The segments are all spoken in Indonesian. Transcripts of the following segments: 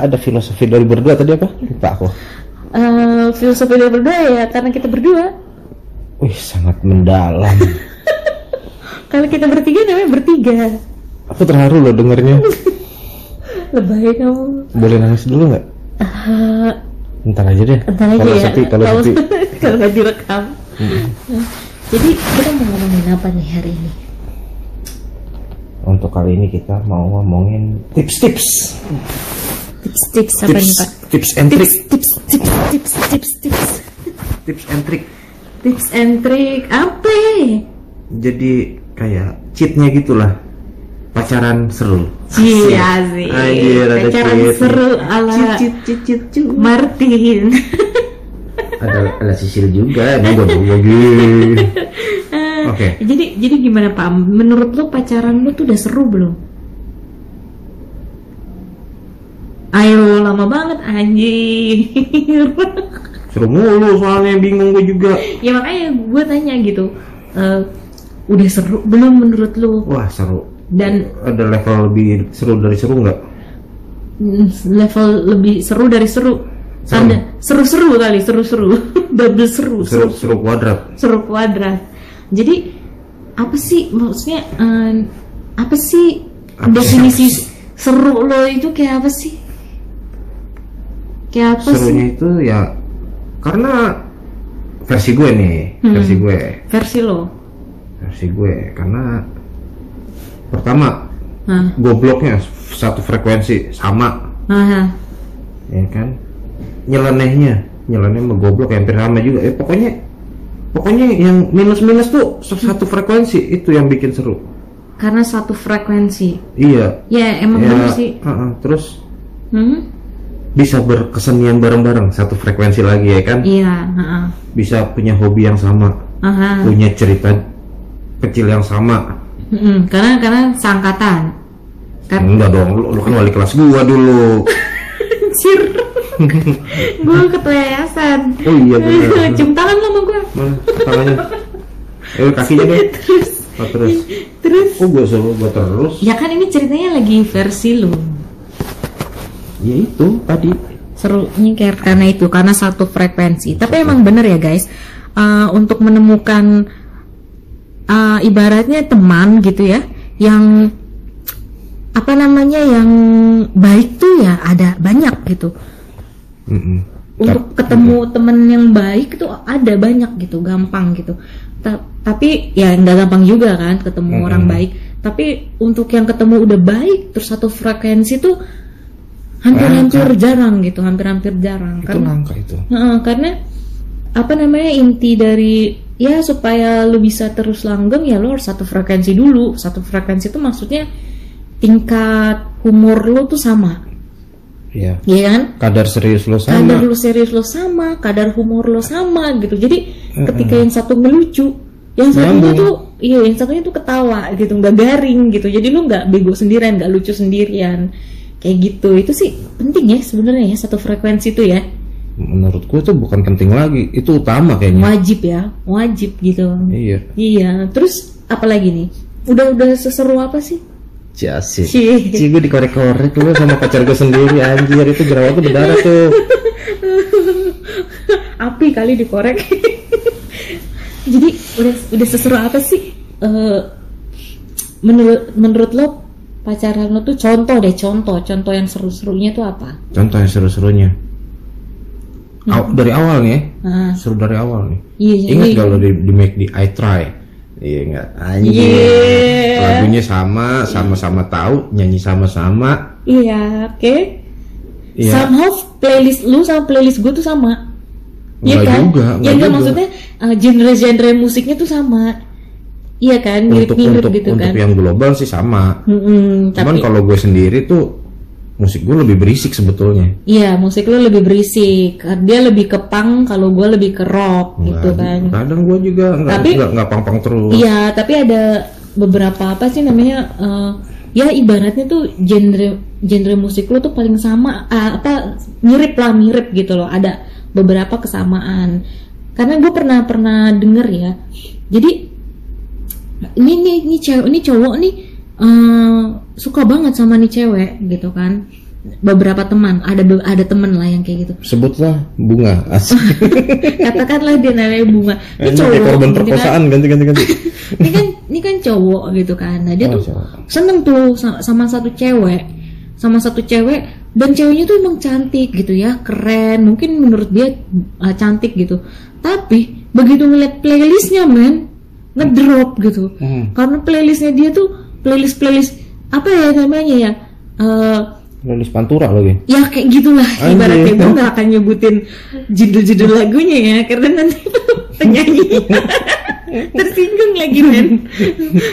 ada filosofi dari berdua tadi apa lupa aku Eh, filosofi dari berdua ya karena kita berdua. wih sangat mendalam Kalau kita bertiga namanya bertiga. aku terharu loh dengernya Lebay kamu. boleh nangis dulu nggak Eh, ntar aja deh Ntar aja kalau ya. sepi kalau sepi kalau nggak direkam. Jadi kita mau ngomongin apa nih hari ini? untuk kali ini kita mau ngomongin tips-tips Tips-tips apa nih tips pak? tips and trick Tips, tips, tips, tips, tips, tips, tips and trick tips and trick apa? jadi kayak cheatnya gitulah pacaran seru Iya sih. Anjir, ada Pacaran cheat. seru ala cheat cheat cheat cheat Martin. ada ada sisil juga ini bodoh lagi oke Jadi jadi gimana Pak? Menurut lo pacaran lo tuh udah seru belum? Ayo lama banget anjir. seru mulu soalnya bingung gue juga ya makanya gue tanya gitu. eh, udah seru belum menurut lo? wah seru Dan ada level lebih seru dari seru nggak mm, level lebih seru dari seru. Seru. Ada seru-seru kali, seru-seru. Double seru, seru seru, seru kuadrat seru kuadrat. Jadi apa sih maksudnya eh, apa sih Apa definisi seru lo itu kayak apa sih? Kayak apa serunya sih itu ya karena versi gue nih Hmm. versi gue versi lo? versi gue karena pertama Hah, gobloknya satu frekuensi sama hah, ya kan nyelenehnya nyeleneh sama goblok hampir sama juga eh pokoknya pokoknya yang minus minus tuh satu frekuensi itu yang bikin seru karena satu frekuensi. iya Ya emang ya bener sih. uh-uh. terus Hmm? Bisa berkesenian bareng-bareng satu frekuensi lagi ya kan Iya, heeh. bisa punya hobi yang sama Aha. punya cerita kecil yang sama Mm-mm, karena karena seangkatan. Kan enggak dong lu, lu kan wali kelas gua dulu Anjir. gue ketua yayasan. oh iya benar Cium tangan lo sama gue. Mana tangannya eh kakinya deh Terus oh, terus terus oh gua suruh gua terus ya kan ini ceritanya lagi versi lo. Ya itu tadi Serunya kayak karena itu karena satu frekuensi. Tapi emang bener ya guys. uh, untuk menemukan uh, ibaratnya teman gitu ya yang apa namanya yang baik tuh ya ada banyak gitu. Mm-mm. untuk ketemu temen yang baik itu ada banyak gitu gampang gitu Ta- tapi ya nggak gampang juga kan ketemu Mm-mm. orang baik tapi untuk yang ketemu udah baik terus satu frekuensi tuh hampir-hampir jarang gitu hampir-hampir jarang. Itu kan langka itu. Heeh, karena apa namanya inti dari ya supaya lu bisa terus langgeng ya lo harus satu frekuensi dulu. Satu frekuensi itu maksudnya tingkat humor lo tuh sama. Ya ya kan? Kadar serius lo kadar sama lu serius lo sama, kadar humor lo sama gitu. Jadi ketika yang satu ngelucu, yang satunya Nyambung. tuh iya yang satunya tuh ketawa gitu, nggak garing gitu. Jadi lu nggak bego sendirian, nggak lucu sendirian. Kayak gitu. Itu sih penting ya sebenarnya ya satu frekuensi itu ya. menurut gue itu bukan penting lagi itu utama kayaknya Wajib ya, wajib gitu. iya Iya, terus apa lagi nih? Udah udah seseru apa sih? Jasik Cie. Cie gue dikorek-korek lu sama pacar gue sendiri anjir itu jerawat tuh berdarah tuh api kali dikorek jadi udah udah seseru apa sih Eh, menurut menurut lo pacaran lo tuh contoh deh contoh. Contoh yang seru-serunya tuh apa? Contoh yang seru-serunya. Aw- dari awal nih ya? Nah, seru dari awal nih. Iya ingat gak lo di, di make di I try? Iya enggak anjir Yeah. lagunya sama sama-sama tahu nyanyi sama-sama. Iya oke. Iya. somehow playlist lu sama playlist gue tuh sama. Iya kan? juga, ya enggak enggak juga. maksudnya uh, genre-genre musiknya tuh sama. Iya kan, untuk mirip-mirip untuk gitu untuk kan. yang global sih sama Mm-mm, cuman tapi kalau gue sendiri tuh musik gue lebih berisik sebetulnya Iya, musik lu lebih berisik. Dia lebih ke punk, kalau gue lebih ke rock gitu Nggak, kan. kadang gue juga nggak Tapi- nggak nggak pang-pang terus Iya, tapi ada beberapa apa sih namanya? eh, ya ibaratnya tuh genre genre musik lu tuh paling sama, ah, apa mirip lah mirip gitu loh. Ada beberapa kesamaan. Karena gue pernah pernah denger ya. Jadi ini nih ini cewek ini cowok nih eh, suka banget sama nih cewek gitu kan. beberapa teman ada ada teman lah yang kayak gitu Sebutlah bunga. Asik. katakanlah dia namanya bunga ini kayak korban gitu kan. perkosaan ganti ganti ganti. ini kan ini kan cowok gitu kan nah dia Oh, tuh cowok. seneng tuh sa- sama satu cewek sama satu cewek dan ceweknya tuh emang cantik gitu ya keren mungkin menurut dia uh, cantik gitu tapi begitu ngeliat playlistnya men ngedrop gitu Hmm. karena playlistnya dia tuh playlist playlist apa ya namanya ya Eh, Nulis pantura lagi. ya kayak gitulah Anjir. ibaratnya gue nggak akan nyebutin judul-judul lagunya ya karena nanti penyanyi tersinggung lagi men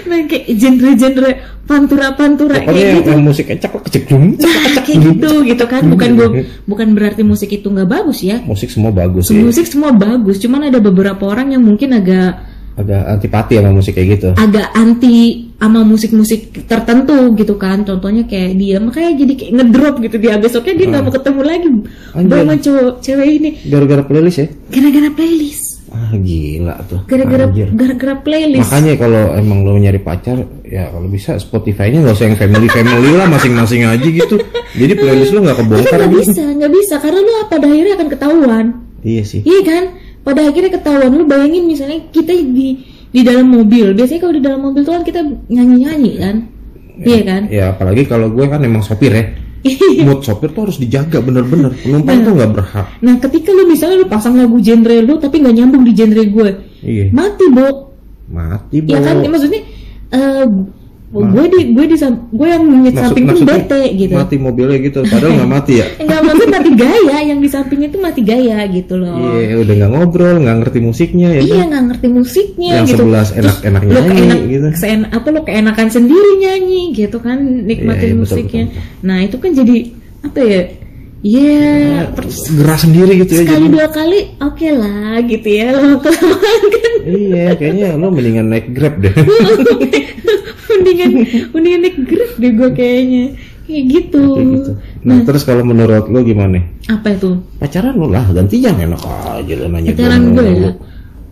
nah kayak genre-genre pantura-pantura Pokoknya kayak yang, gitu musiknya cekak kecek jum. Nah, kayak gitu gitu kan bukan gua, bukan berarti musik itu nggak bagus ya Musik semua bagus musik semua bagus cuman ada beberapa orang yang mungkin agak Agak antipati sama musik kayak gitu. agak anti sama musik-musik tertentu gitu kan contohnya kayak dia makanya jadi kayak ngedrop gitu dia besoknya dia nggak mau ketemu lagi sama cowok cewek ini Gara-gara playlist ya. gara-gara playlist Ah gila tuh. gara-gara gara-gara playlist Makanya kalau emang lo nyari pacar, ya kalau bisa Spotify-nya nggak usah yang family family lah, masing-masing aja gitu. Jadi playlist lo nggak kebongkar nggak gitu. bisa nggak bisa karena lu pada akhirnya akan ketahuan Iya sih. iya kan pada akhirnya ketahuan lu bayangin misalnya kita di di dalam mobil biasanya kalau di dalam mobil tuh kan kita nyanyi-nyanyi kan iya kan Ya apalagi kalau gue kan emang sopir ya. Mood sopir tuh harus dijaga bener-bener. Penumpang tuh nggak berhak. nah ketika lu misalnya lu pasang lagu genre lu tapi nggak nyambung di genre gue Iya. mati bo Mati ya kan Bo. maksudnya gue di gue di gue yang di samping tuh bete gitu Mati mobilnya gitu. Padahal nggak mati ya. Enggak maksud mati gaya yang di sampingnya tuh mati gaya gitu loh Iya, udah nggak ngobrol, nggak ngerti musiknya ya. Iya kan? nggak ngerti musiknya Yang gitu. sebelas Terus enak-enak lo nyanyi, keenak, gitu. seen- apa lo keenakan sendiri nyanyi gitu kan nikmatin Iya, iya, betul, musiknya. betul, Nah itu kan jadi apa ya? Ya per- Gerah sendiri gitu ya. sekali jadi. dua kali oke lah gitu ya lama kelamaan kan Iya, kayaknya lo mendingan naik Grab deh. mendingan mendingan naik grab deh gue kayaknya kayak gitu. Kayak gitu. Nah, terus kalau menurut lo gimana? Apa itu? Pacaran lo lah, gantian enak aja lo nanya Pacaran gue ya.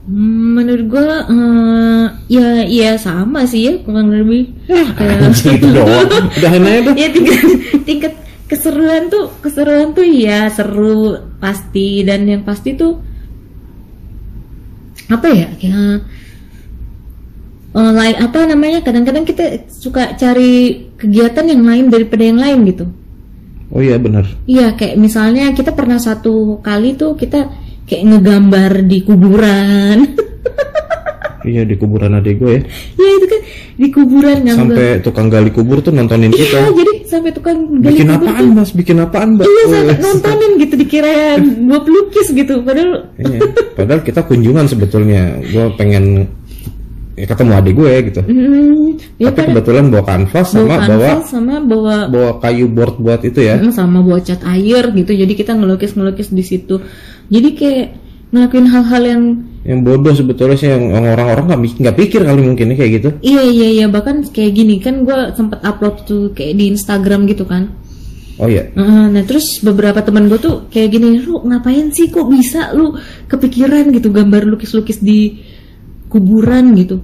Hmm, menurut gue eh, ya ya sama sih ya kurang lebih kayak Anjing gitu doang. Udah dah. ya tingkat tingkat keseruan tuh keseruan tuh ya seru pasti. Dan yang pasti tuh apa ya kayak eh, lain apa namanya kadang-kadang kita suka cari kegiatan yang lain daripada yang lain gitu. Oh iya benar. iya kayak misalnya kita pernah satu kali tuh kita kayak ngegambar di kuburan Iya di kuburan adik gue ya. ya itu kan di kuburan gambar Sampai tukang gali kubur tuh nontonin iya kita. jadi sampai tukang gali Bikin kubur apaan tuh mas? Bikin apaan mbak? Iya sampai nontonin gitu dikira gua pelukis gitu padahal Iya. Padahal kita kunjungan sebetulnya. Gue pengen ya, ketemu adik gue gitu. hmm, ya Tapi kan kebetulan bawa kanvas bawa sama bawa kanvas sama bawa bawa kayu board buat itu ya. sama bawa cat air gitu jadi kita ngelukis ngelukis di situ jadi kayak ngelakuin hal-hal yang Yang bodoh sebetulnya sih yang orang-orang nggak mik- nggak pikir kali mungkin ya kayak gitu. iya iya iya bahkan kayak gini kan gua sempet upload tuh kayak di Instagram gitu kan Oh iya. Nah terus beberapa teman gue tuh kayak gini, lu ngapain sih kok bisa lu kepikiran gitu gambar lukis-lukis di kuburan gitu?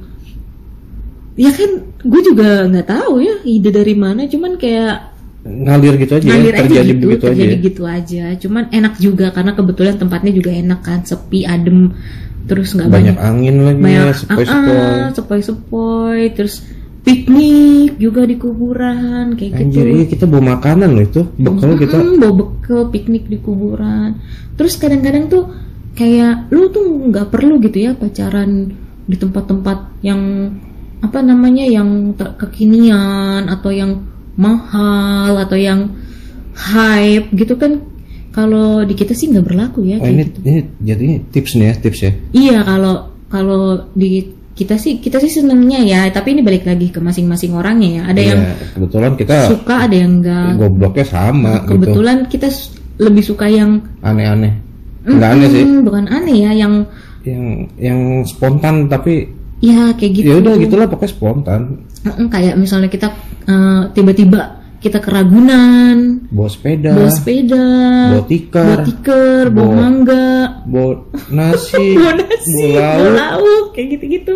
Ya kan, gue juga nggak tahu ya ide dari mana, cuman kayak Ngalir gitu aja ngalir ya, aja terjadi gitu, begitu aja. terjadi ya. gitu aja. Cuman enak juga karena kebetulan tempatnya juga enak kan, sepi, adem, terus nggak Banyak banyak angin lagi banyak ya, sepoi-sepoi. ah, ah, sepoi-sepoi, terus piknik juga di kuburan kayak gitu. Anjir, iya kita bawa makanan loh itu. Bekal kita bawa bekal piknik di kuburan terus kadang-kadang tuh kayak lu tuh nggak perlu gitu ya pacaran di tempat-tempat yang apa namanya yang kekinian atau yang mahal atau yang hype gitu kan kalau di kita sih nggak berlaku ya Oh ini gitu. ini jadi ini tips nih ya, tips ya. iya kalau kalau di kita sih kita sih senengnya ya tapi ini balik lagi ke masing-masing orangnya ya ada yang Iya, kebetulan kita suka ada yang enggak gobloknya sama gitu. kebetulan kita s- lebih suka yang Aneh-aneh. Enggak aneh sih. Hmm, bukan aneh ya yang Yang yang spontan tapi ya kayak gitu ya udah gitulah pokoknya spontan. Kayak misalnya kita eh, tiba-tiba kita ke Ragunan Bawa sepeda, bawa sepeda bawa tikar, bawa tikar bawa bawa- mangga bawa nasi, bawa nasi bawa bawa lauk. lauk kayak gitu-gitu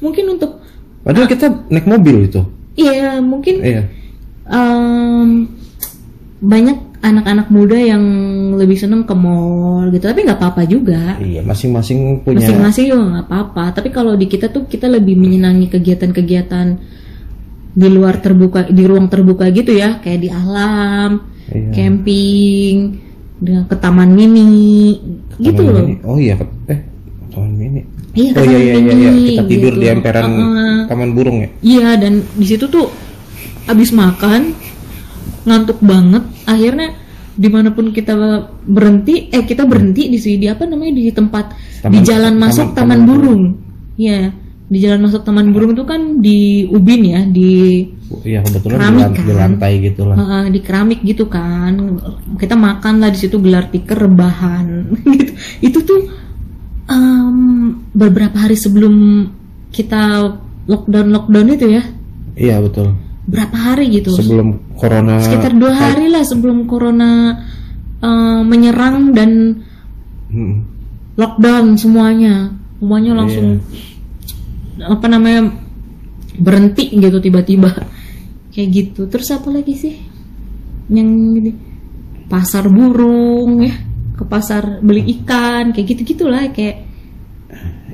mungkin untuk Padahal kita naik mobil itu. iya mungkin Iya. em, banyak anak-anak muda yang lebih seneng ke mall gitu tapi nggak apa-apa juga Iya, masing-masing punya masing-masing juga nggak apa-apa tapi kalau di kita tuh kita lebih menyenangi kegiatan-kegiatan di luar terbuka di ruang terbuka gitu ya kayak di alam Iya. camping dengan ke taman mini gitu Taman loh mini. Oh iya, eh taman mini. Iya, oh iya iya iya, iya. mini, kita tidur gitu. di emperan Heeh. taman burung ya. Iya dan di situ tuh abis makan ngantuk banget akhirnya di mana pun kita berhenti eh kita berhenti di sini di apa namanya di tempat Taman- di jalan taman- masuk taman taman, burung ya di jalan masuk taman burung itu kan di ubin ya di Iya kebetulan di, Keramik, di kan? lantai gitu lah. Heeh, di keramik gitu kan kita makan lah di situ gelar tikar rebahan gitu itu tuh em, beberapa hari sebelum kita lockdown lockdown itu ya Iya betul. Berapa hari gitu Sebelum corona. sekitar dua hari lah sebelum corona eh, menyerang dan Hmm. lockdown semuanya semuanya langsung apa namanya berhenti gitu tiba-tiba kayak gitu terus apa lagi sih yang ini pasar burung ya ke pasar beli ikan kayak gitu gitulah kayak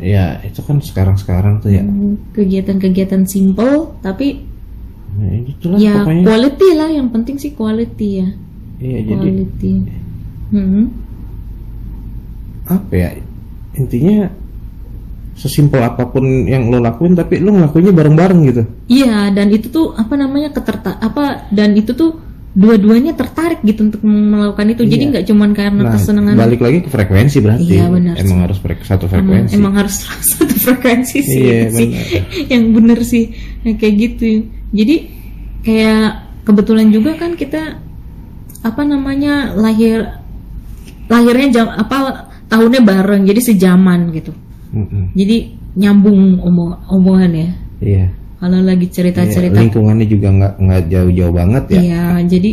Iya itu kan sekarang-sekarang tuh ya. hmm, kegiatan-kegiatan simple tapi Nah, itulah ya pokoknya. quality lah yang penting sih quality ya Iya jadi quality Hmm. apa ya intinya sesimpel apa pun yang lo lakuin tapi lo ngelakuinnya bareng-bareng gitu. Iya, dan itu tuh apa namanya keterta apa dan itu tuh dua-duanya tertarik gitu untuk melakukan itu. Jadi Iya. nggak cuman karena Nah kesenangan balik lagi ke frekuensi berarti. Iya, benar Emang sih. harus frek- satu emang, frekuensi. emang harus satu frekuensi sih, Iya, sih. benar. yang bener sih yang kayak gitu. Jadi kayak kebetulan juga kan kita apa namanya lahir lahirnya jam apa tahunnya bareng jadi sejaman gitu. Mm-mm. Jadi nyambung omong omongan ya. Iya. Kalau lagi Iya, cerita-cerita lingkungannya juga nggak nggak jauh-jauh banget ya. Iya, jadi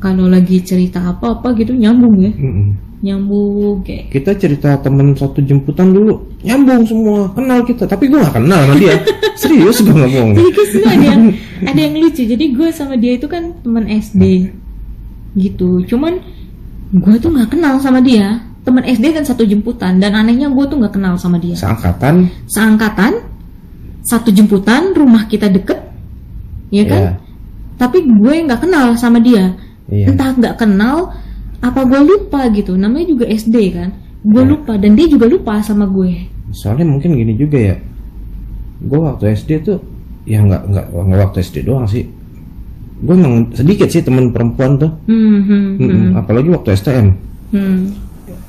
kalau lagi cerita apa-apa gitu nyambung ya, Mm-mm. Nyambung kayak. Kita cerita temen satu jemputan dulu nyambung semua kenal kita tapi gue nggak kenal sama dia serius gue ngomong Jadi ada yang ada yang lucu. Jadi gue sama dia itu kan teman SD, gitu. Cuman gue tuh nggak kenal sama dia. Teman SD kan satu jemputan dan anehnya gue tuh nggak kenal sama dia. seangkatan Seangkatan, satu jemputan, rumah kita deket, ya kan? Iya. Tapi gue nggak kenal sama dia. Iya. Entah nggak kenal, apa gue lupa gitu. Namanya juga SD kan. Gue Iya. lupa dan dia juga lupa sama gue. soalnya mungkin gini juga ya gue waktu SD tuh ya nggak nggak nggak waktu SD doang sih gue emang sedikit sih temen perempuan tuh Hmm, hmm, Mm-mm. hmm, apalagi waktu STM hmm.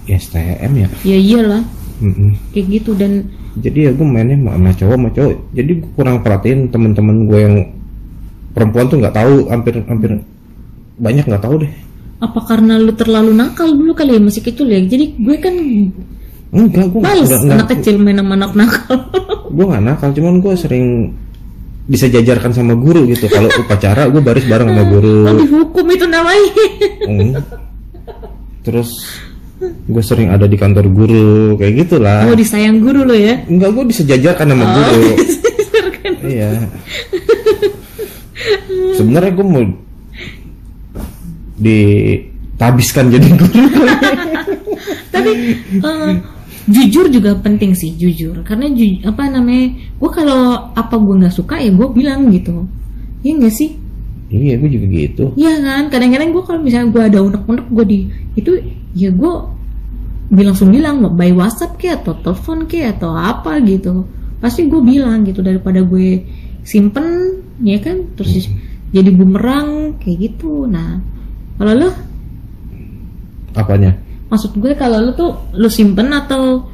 ya STM ya Ya iyalah, Mm-mm. kayak gitu dan jadi ya gue mainnya sama sama cowok sama cowok jadi gue kurang perhatiin temen-temen gue yang perempuan tuh nggak tahu hampir hampir banyak nggak tahu deh apa karena lu terlalu nakal dulu kali ya masih kecil ya. Jadi gue kan enggak gue males nggak anak nggak kecil main sama anak nakal. gue nggak nakal cuman gue sering bisa jajarkan sama guru gitu kalau upacara gue baris bareng sama guru oh, dihukum itu namanya. Hmm. Terus gue sering ada di kantor guru kayak gitulah. Oh disayang guru lo ya. Enggak gue disejajarkan sama guru. iya. Sebenarnya gue mau ditabiskan jadi guru. Tapi eh, jujur juga penting sih jujur karena ju- apa namanya gue kalau apa gue nggak suka ya gue bilang gitu. Iya nggak sih? iya gue juga gitu. Iya kan, kadang-kadang gue kalau misalnya gue ada unek-unek gue di itu ya gue bilang langsung bilang by WhatsApp kayak atau telepon kayak atau apa gitu. Pasti gue bilang gitu daripada gue simpen ya kan terus jadi bumerang kayak gitu. Nah kalau lo Apanya? maksud gue kalau lo tuh lo simpen atau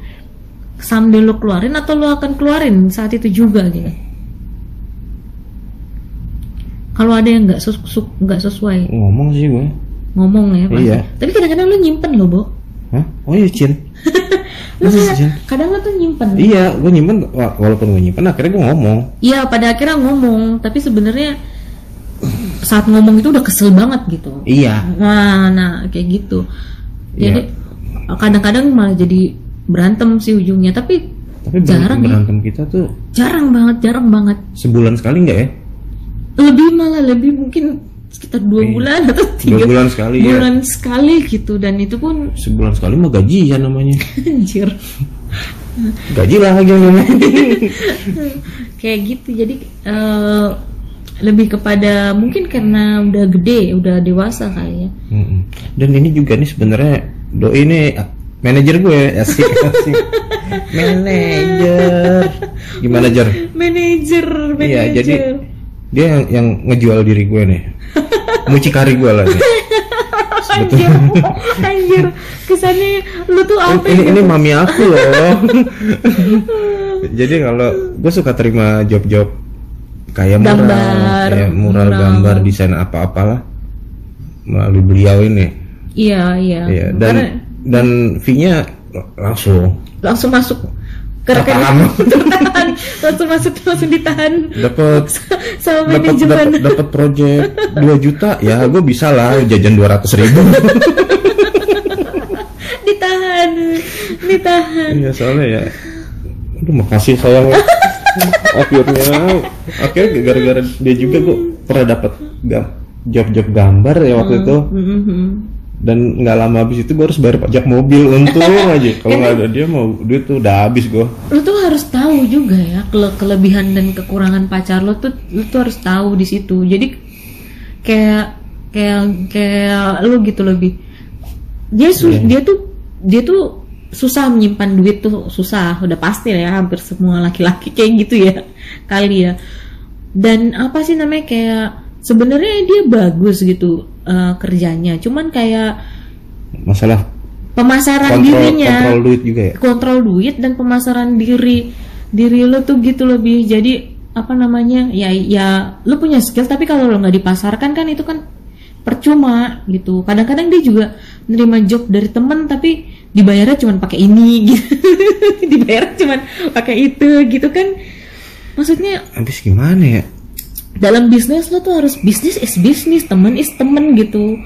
sambil lo keluarin atau lo akan keluarin saat itu juga gitu. Kalau ada yang nggak sus- su- nggak sesuai Ngomong sih gue. ngomong ya pasti. Iya. Tapi kadang-kadang lu nyimpen loh, Bo. Hah? Oh iya Cin. Lu kadang lu tuh nyimpen. Iya, gue nyimpen wa- walaupun gue nyimpen akhirnya gue ngomong. Iya, pada akhirnya ngomong, tapi sebenarnya saat ngomong itu udah kesel banget gitu. Iya. Nah, nah kayak gitu. Jadi Iya. kadang-kadang malah jadi berantem sih ujungnya, tapi Tapi Jarang ya. berantem kita tuh jarang banget, jarang banget. sebulan sekali nggak ya? Lebih malah lebih mungkin sekitar dua Iya. bulan atau dua tiga bulan sekali ya bulan sekali gitu dan itu pun sebulan sekali mah gajian namanya anjir gaji lah lagi namanya kayak gitu jadi eh, lebih kepada mungkin karena udah gede udah dewasa kali ya dan ini juga nih sebenarnya doi ini ah, manajer gue asik asik manajer gimana jar manajer manajer Iya, jadi dia yang, yang ngejual diri gue nih. Mucikari gue lah nih. anjir anjir kesannya lu tuh apa ini ya? ini mami aku loh. Jadi kalau gue suka terima job-job kayak mural, Gambar, kayak mural, mural. gambar, desain apa-apalah. Melalui beliau ini. iya iya. Iya, dan Karena dan fee-nya langsung. Langsung masuk ke rekening. langsung masuk langsung ditahan. Dapat sama dapat manajemen. dapat dapat project 2 juta ya gue bisa lah jajan 200 ribu. Ditahan ditahan. Iya soalnya ya. Aduh makasih sayang Akhirnya Akhirnya gara-gara dia juga gue pernah dapat job-job gambar ya waktu itu. Mhm. dan nggak lama habis itu gue harus bayar pajak mobil untung aja. Kalau nggak ada dia mau duit tuh udah habis gue lu tuh harus tahu juga ya kele- kelebihan dan kekurangan pacar lo tuh lu tuh harus tahu di situ. Jadi kayak kayak kayak lu gitu lebih. Dia Iya. dia tuh dia tuh susah menyimpan duit tuh susah udah pasti lah ya hampir semua laki-laki kayak gitu ya kali ya. Dan apa sih namanya kayak sebenarnya dia bagus gitu eh, kerjanya. Cuman kayak masalah pemasaran kontrol dirinya. kontrol duit juga ya? Kontrol duit dan pemasaran diri diri lo tuh gitu lebih. Jadi apa namanya ya ya lo punya skill tapi kalau lo nggak dipasarkan kan itu kan percuma gitu. Kadang-kadang dia juga nerima job dari temen tapi dibayarnya cuma pakai ini gitu. Dibayar cuma pakai itu gitu kan. Maksudnya habis gimana ya? dalam bisnis lo tuh harus bisnis is bisnis temen is temen gitu.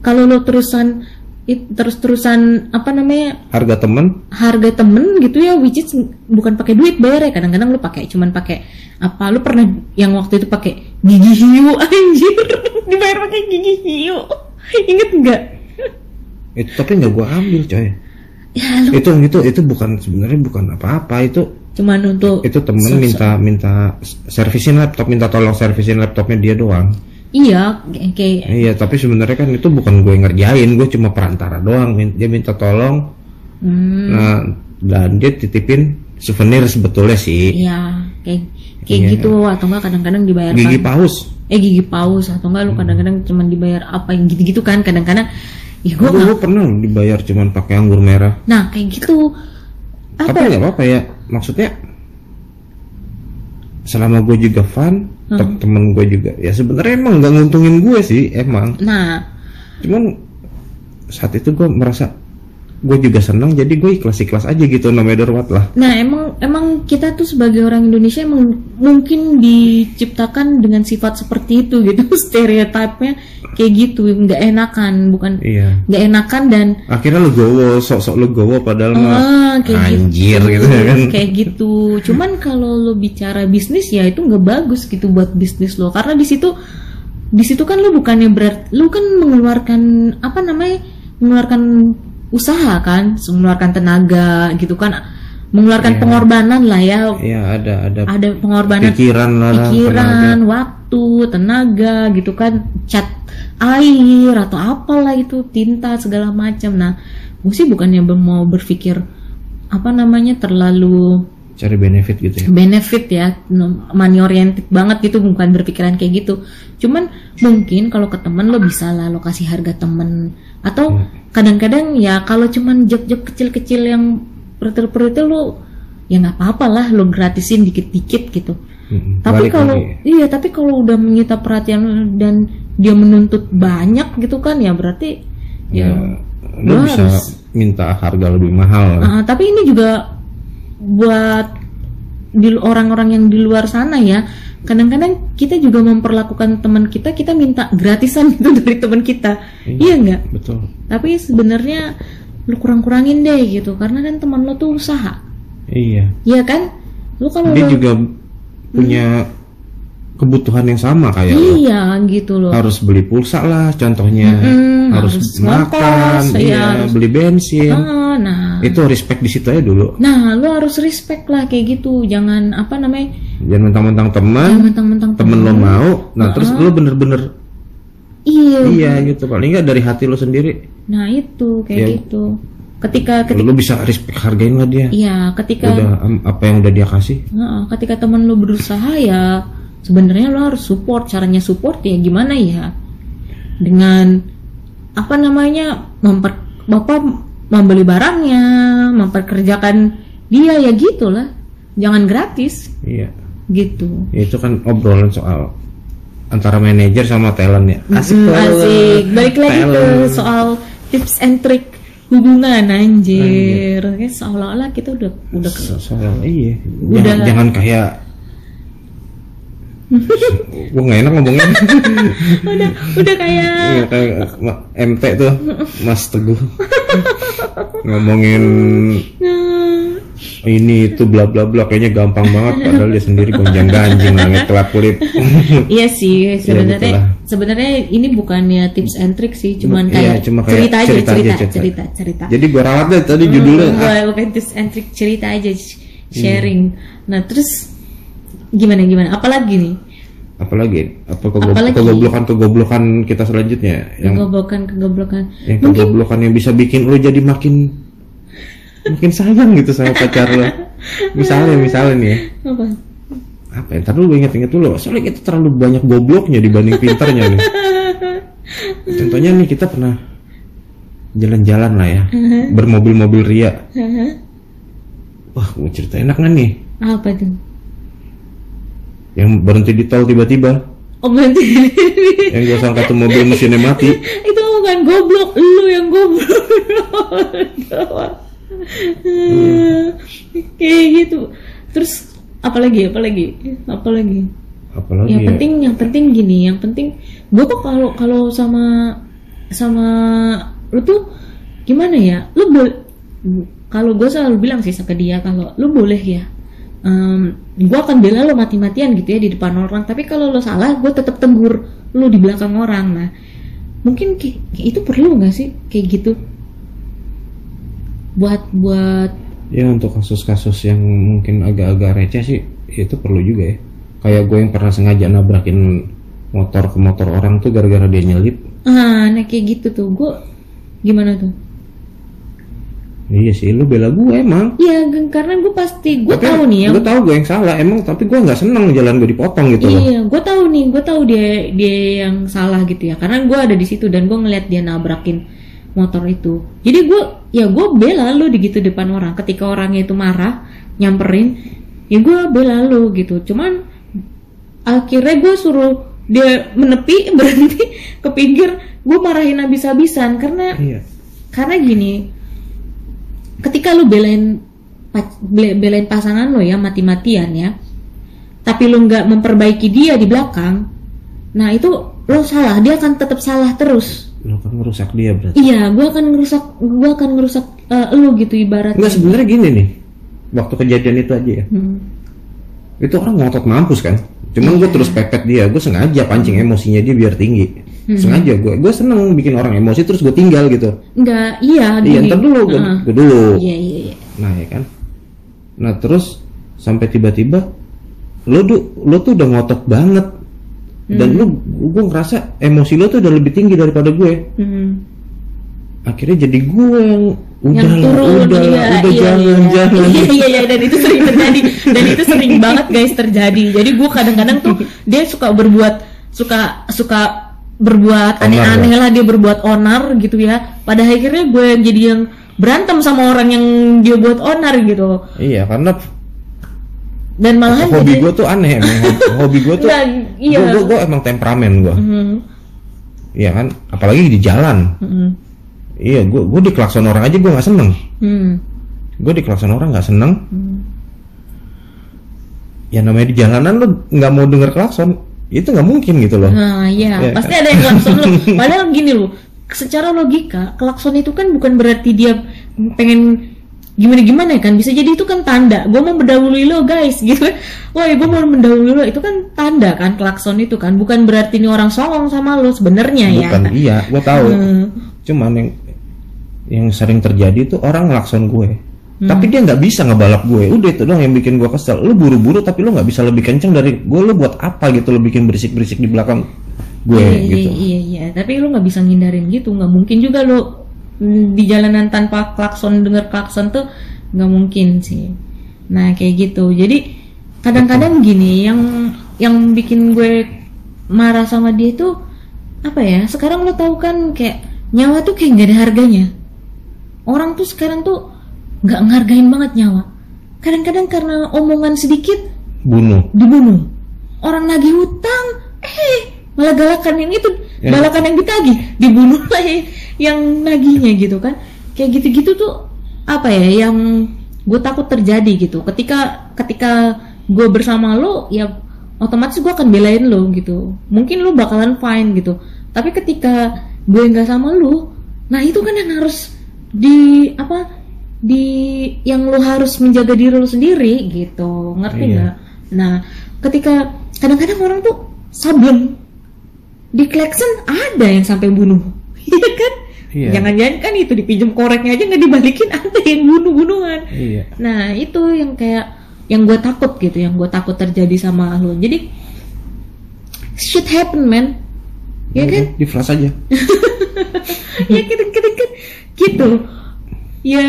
Kalau lo terusan it- terus-terusan apa namanya? Harga temen harga temen gitu ya which is bukan pakai duit bayar ya kadang-kadang lu pakai cuman pakai apa? Lu pernah yang waktu itu pakai gigi hiu anjir. Dibayar pakai gigi hiu itu tapi nggak gue ambil coy ya lu itu itu itu bukan sebenarnya bukan apa-apa itu cuman untuk itu temen So- so- minta minta servisin laptop minta tolong servisin laptopnya dia doang iya kayak Iya, tapi sebenarnya kan itu bukan gue ngerjain, gue cuma perantara doang. Dia minta tolong, hmm, nah dan dia titipin souvenir sebetulnya sih. iya kayak kayak Iya. gitu atau enggak kadang-kadang dibayar Gigi paus. eh gigi paus atau enggak lu kadang-kadang cuman dibayar apa yang gitu-gitu kan kadang-kadang ya gue Gue pernah dibayar cuma pakai anggur merah. nah kayak gitu Tapi apa nggak apa-apa ya, maksudnya selama gue juga fun, Hmm. te- temen gue juga. Ya sebenarnya emang nggak nguntungin gue sih, emang. nah Cuman saat itu gue merasa gue juga senang, jadi gue ikhlas-ikhlas aja gitu, no matter what lah. Nah, emang emang kita tuh sebagai orang Indonesia emang mungkin diciptakan dengan sifat seperti itu gitu, stereotipnya kayak gitu, nggak enakan, bukan Iya. nggak enakan dan akhirnya lu gowo sok-sok lu gowo padahal mah ah, kayak anjir gitu, gitu kan kayak gitu. Cuman kalau lo bicara bisnis ya itu nggak bagus gitu buat bisnis lo, karena di situ di situ kan lu bukannya berat, lu kan mengeluarkan apa namanya, mengeluarkan usaha kan, mengeluarkan tenaga gitu kan, mengeluarkan Iya. pengorbanan lah ya, Iya ada ada ada pengorbanan pikiran lah tenaga. pikiran, waktu, tenaga gitu kan, cat air atau apalah itu, tinta segala macam. Nah, gue sih bukannya mau berpikir apa namanya terlalu cari benefit gitu ya benefit ya, money oriented banget gitu, bukan berpikiran kayak gitu. Cuman mungkin kalau ke temen lo bisa lah lo kasih harga temen atau kadang-kadang ya kalau cuman job-job kecil-kecil yang peritel-peritel lo ya nggak apa-apa lah lo gratisin dikit-dikit gitu. Mm-mm. Tapi kalau iya, tapi kalau udah menyita perhatian dan dia menuntut banyak gitu kan ya berarti ya ya. lu lu bisa harus- minta harga lebih mahal Ah, tapi ini juga buat di orang-orang yang di luar sana ya. Kadang-kadang kita juga memperlakukan teman kita, kita minta gratisan gitu dari teman kita. Iya nggak? betul Tapi sebenarnya lu kurang-kurangin deh gitu, karena kan teman lo tuh usaha. iya Iya kan? Lu kalau dia lu- juga punya kebutuhan yang sama kayak lo. iya gitu loh. Harus beli pulsa lah contohnya, Mm-mm, harus, harus makan, ngongkos, iya, iya, harus- beli bensin. Ah, nah. Itu respect di situ aja dulu. nah lo harus respect lah kayak gitu. Jangan apa namanya? Jangan mentang-mentang teman, mentang-mentang temen lo mau, nah terus lo bener-bener iya. Iya gitu. Paling nggak dari hati lo sendiri, nah itu kayak Iya. gitu. Ketika ketika lo bisa respect hargain lah dia. iya ketika Udah apa yang udah dia kasih, Nah, ketika teman lu berusaha ya sebenarnya lo harus support. Caranya support ya gimana ya? Dengan apa namanya memper bapak membeli barangnya, memperkerjakan dia ya gitulah. Jangan gratis iya. gitu. Itu kan obrolan soal antara manajer sama talent ya. Asik asik. Balik lagi ke soal tips and trick hubungan anjir. Kayak seolah-olah kita udah udah soal iya. Udah. Jangan, jangan kayak gue nggak enak ngomongnya. Udah udah kayak Iya, kayak MT tuh Mas Teguh. Ngomongin nah, ini itu bla bla bla kayaknya gampang banget. Padahal dia sendiri gonjang ganjing langit kelap kulit. Iya sih sebenarnya gitulah. sebenarnya ini bukannya tips and trick sih cuman Iya, kayak, cuma kayak cerita aja cerita cerita aja, cerita cerita. cerita, jadi gue ralat deh tadi judulnya. Hmm, ah, bukan- tips and trick cerita aja sh- sharing. Nah terus gimana gimana? Apalagi nih? Apalagi? Apa kegob- Apalagi? kegoblokan kegoblokan kita selanjutnya? Yang kegoblokan kegoblokan. Yang mungkin kegoblokan yang bisa bikin lo jadi makin makin sayang gitu sama pacar lo misalnya misalnya nih ya, apa? Apa ya? Ntar dulu inget-inget dulu. Soalnya kita terlalu banyak gobloknya dibanding pinternya nih. Contohnya nih kita pernah jalan-jalan lah ya. Bermobil-mobil ria. Wah mau cerita enak nih? Apa tuh yang berhenti di tol tiba-tiba. Oh berarti yang gue sangka tuh mobil mesinnya mati. Itu bukan goblok lu yang goblok. Kayak gitu. Terus apalagi apalagi? Apalagi? Apalagi yang ya? penting yang penting gini yang penting gue kok kalau kalau sama sama lu tuh gimana ya? Lu boleh kalau gue selalu bilang sih ke dia kalau lu boleh ya gue akan bela lo mati-matian gitu ya di depan orang tapi kalau lo salah gue tetap tegur lu di belakang orang. Nah mungkin ki- itu perlu nggak sih kayak gitu? Buat buat ya untuk kasus-kasus yang mungkin agak-agak receh sih itu perlu juga ya. Kayak gue yang pernah sengaja nabrakin motor ke motor orang tuh gara-gara dia nyelip. Ah nah kayak gitu tuh. Gue gimana tuh iya sih lu bela gue emang Iya, g- karena gue pasti gue Tapi tahu nih ya. gue tahu gue yang salah emang tapi gue nggak seneng jalan gue dipotong gitu loh Iya, gue tahu nih, gue tahu dia dia yang salah gitu ya. Karena gue ada di situ dan gue ngeliat dia nabrakin motor itu. Jadi gue, ya gue bela lu di gitu depan orang. Ketika orangnya itu marah, nyamperin, ya gue bela lu gitu. Cuman akhirnya gue suruh dia menepi berhenti ke pinggir. Gue marahin habis-habisan karena iya karena gini ketika lu belain belain pasangan lo ya mati-matian ya tapi lu nggak memperbaiki dia di belakang nah itu lo salah dia akan tetap salah terus. Lu kan ngerusak dia berarti? Iya gua akan ngerusak gua akan ngerusak eh, lu gitu ibaratnya. Enggak sebenarnya gini nih waktu kejadian itu aja ya. Hmm. itu orang ngotot mampus kan cuman gue terus pepet dia gue sengaja pancing emosinya dia biar tinggi sengaja gue gue seneng bikin orang emosi terus gue tinggal gitu. Nggak iya iya ntar dulu gue Heeh. gue dulu. Iya iya iya. Nah ya kan? Nah terus sampai tiba-tiba lo tuh lo tuh udah ngotot banget. Dan Hmm. lo gue ngerasa emosi lo tuh udah lebih tinggi daripada gue. Hmm. akhirnya jadi gue yang udah yang turun udah iya, udah iya, jangan iya. jangan iya iya iya dan itu sering terjadi. Dan itu sering banget guys terjadi. Jadi gue kadang-kadang tuh dia suka berbuat suka suka berbuat Onar aneh-aneh lah dia berbuat onar gitu ya. Pada akhirnya gue yang jadi yang berantem sama orang yang dia buat onar gitu. Iya karena dan malahan hobi jadi gue tuh aneh emang. Hobi- gue tuh Nggak, iya. gue gue emang temperamen gue Hmm, iya kan? Apalagi di jalan. Hmm, iya gue gue di klakson orang aja gue nggak seneng. Hmm, gue di klakson orang nggak seneng. Hmm. ya namanya di jalanan lo nggak mau denger klakson itu nggak mungkin gitu loh. Nah, iya, Iya pasti kan? ada yang klakson lu. Padahal gini loh, secara logika, klakson itu kan bukan berarti dia pengen gimana gimana kan. Bisa jadi itu kan tanda. Gue mau mendahului lo guys gitu. Wah gue mau mendahului lo. Itu kan tanda kan klakson itu kan. Bukan berarti ini orang songong sama lo sebenarnya ya. Bukan iya. Gue tahu. Hmm. cuman yang yang sering terjadi tuh orang ngelakson gue Hmm. tapi dia nggak bisa ngebalap gue udah itu doang yang bikin gue kesel lu buru-buru tapi lu nggak bisa lebih kenceng dari gue lu buat apa gitu lu bikin berisik-berisik di belakang gue iya, gitu iya, iya, iya. Tapi lu nggak bisa ngindarin gitu, nggak mungkin juga lu mm, di jalanan tanpa klakson denger klakson tuh nggak mungkin sih. Nah kayak gitu. Jadi kadang-kadang gini, yang yang bikin gue marah sama dia itu apa ya? Sekarang lo tahu kan kayak nyawa tuh kayak nggak ada harganya. Orang tuh sekarang tuh nggak ngargain banget nyawa. Kadang-kadang karena omongan sedikit bunuh dibunuh. Orang nagih hutang, eh malah galakan yang itu, Ya. galakan yang ditagih, dibunuh lah yang- yang nagihnya gitu kan. Kayak gitu-gitu tuh apa ya yang gue takut terjadi gitu. Ketika ketika gue bersama lo, ya otomatis gue akan belain lo gitu. Mungkin lo bakalan fine gitu. Tapi ketika gue nggak sama lo, nah itu kan yang harus di apa di yang lo harus menjaga diri lo sendiri gitu. Ngerti Iya. nggak? Nah ketika kadang-kadang orang tuh sableng. Di klakson ada yang sampai bunuh. Iya kan? Iya. jangan-jangan kan itu dipinjam koreknya aja nggak dibalikin ada yang bunuh-bunuhan. Iya. Nah itu yang kayak yang gue takut gitu yang gue takut terjadi sama lo jadi shit happen man. Ya kan? di flash aja. Ya gitu gitu gitu gitu ya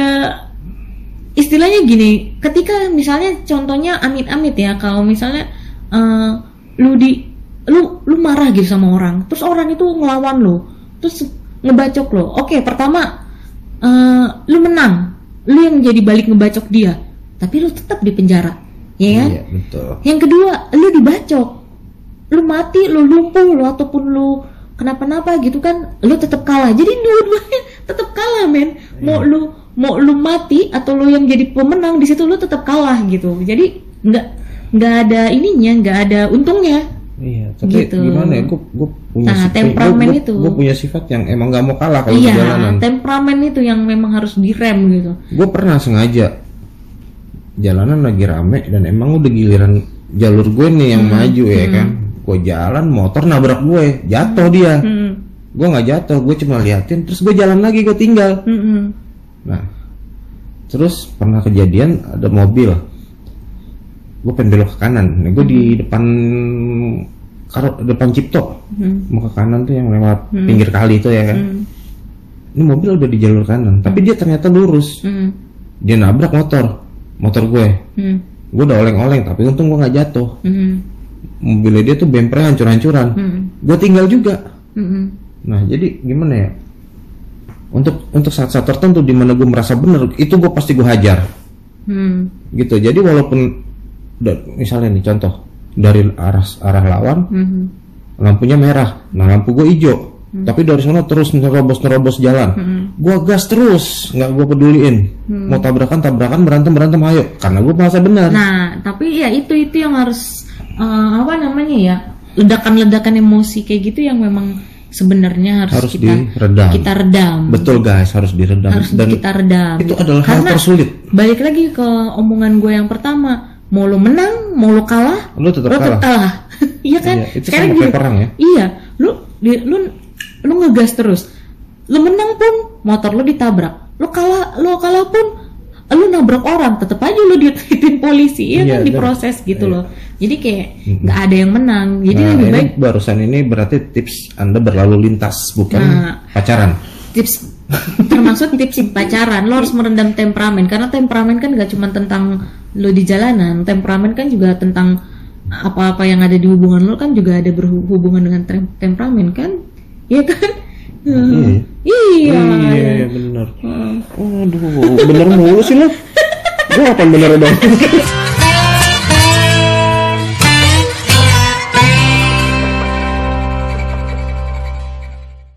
istilahnya gini ketika misalnya contohnya amit-amit ya kalau misalnya eh, lu di lu lu marah gitu sama orang terus orang itu ngelawan lu terus ngebacok lo oke pertama eh, lu menang lu yang jadi balik ngebacok dia tapi lu tetap di penjara ya kan iya betul yang kedua, lu dibacok. Lu mati, lu lumpuh, lu ataupun lu kenapa-napa gitu kan, lu tetap kalah. Jadi dua-duanya tetap kalah, men. Mau lu mau lu mati atau lu yang jadi pemenang di situ lu tetap kalah gitu. Jadi nggak nggak ada ininya, nggak ada untungnya. iya tapi Gitu. gimana ya gue gue punya Nah, sifat temperamen gua- itu. gue punya sifat yang emang gak mau kalah kalau di iya, jalanan temperamen itu yang memang harus direm gitu. gue pernah sengaja jalanan lagi rame dan emang udah giliran jalur gue nih yang maju ya kan gue jalan motor nabrak gue jatuh dia Hmm, gue nggak jatuh gue cuma liatin terus gue jalan lagi gue tinggal hmm, hmm. nah terus pernah kejadian ada mobil gue pengen belok ke kanan nah, gue di depan karo depan Cipto Hmm. mau ke kanan tuh yang lewat pinggir kali itu ya kan Hmm. ini mobil udah di jalur kanan tapi dia ternyata lurus Hmm. dia nabrak motor motor gue Hmm. gue udah oleng-oleng tapi untung gue nggak jatuh Hmm. mobilnya dia tuh bempernya hancur-hancuran Hmm. gue tinggal juga Hmm. Nah jadi gimana ya? Untuk untuk saat-saat tertentu di mana gue merasa bener itu gue pasti gue hajar. Hmm. gitu. Jadi walaupun misalnya nih contoh dari arah arah lawan Hmm. lampunya merah. Nah lampu gue hijau. Tapi dari sana terus nerobos nerobos jalan gue gas terus nggak gue peduliin. Mau tabrakan tabrakan berantem berantem ayo. Karena gue merasa benar Nah, tapi ya itu itu yang harus eh, apa namanya ya? Ledakan-ledakan emosi kayak gitu yang memang sebenarnya harus, harus kita diredam kita redam, betul guys harus diredam harus dan kita redam. itu adalah hal Karena tersulit balik lagi ke omongan gue yang pertama, mau lo menang, mau lo kalah, lu tetap lo tetap kalah kalah, iya kan? Iya, itu Sekarang sama gini, perang ya Iya, lu di- lu lu ngegas terus. Lu menang pun motor lu ditabrak. Lu kalah lu kalah pun lu nabrak orang, tetap aja lu dititipin polisi, ya Iya, kan dan- diproses gitu iya. loh. Jadi kayak nggak ada yang menang. Jadi nah, lebih ini baik barusan ini berarti tips anda berlalu lintas bukan Nah. pacaran tips termasuk tips pacaran lo harus merendam temperamen karena temperamen kan gak cuma tentang lo di jalanan temperamen kan juga tentang apa-apa yang ada di hubungan lo kan juga ada berhubungan dengan tem- temperamen kan Iya kan Hmm. iya. Iya. Iya bener aduh bener mulu sih lo gue apa bener dong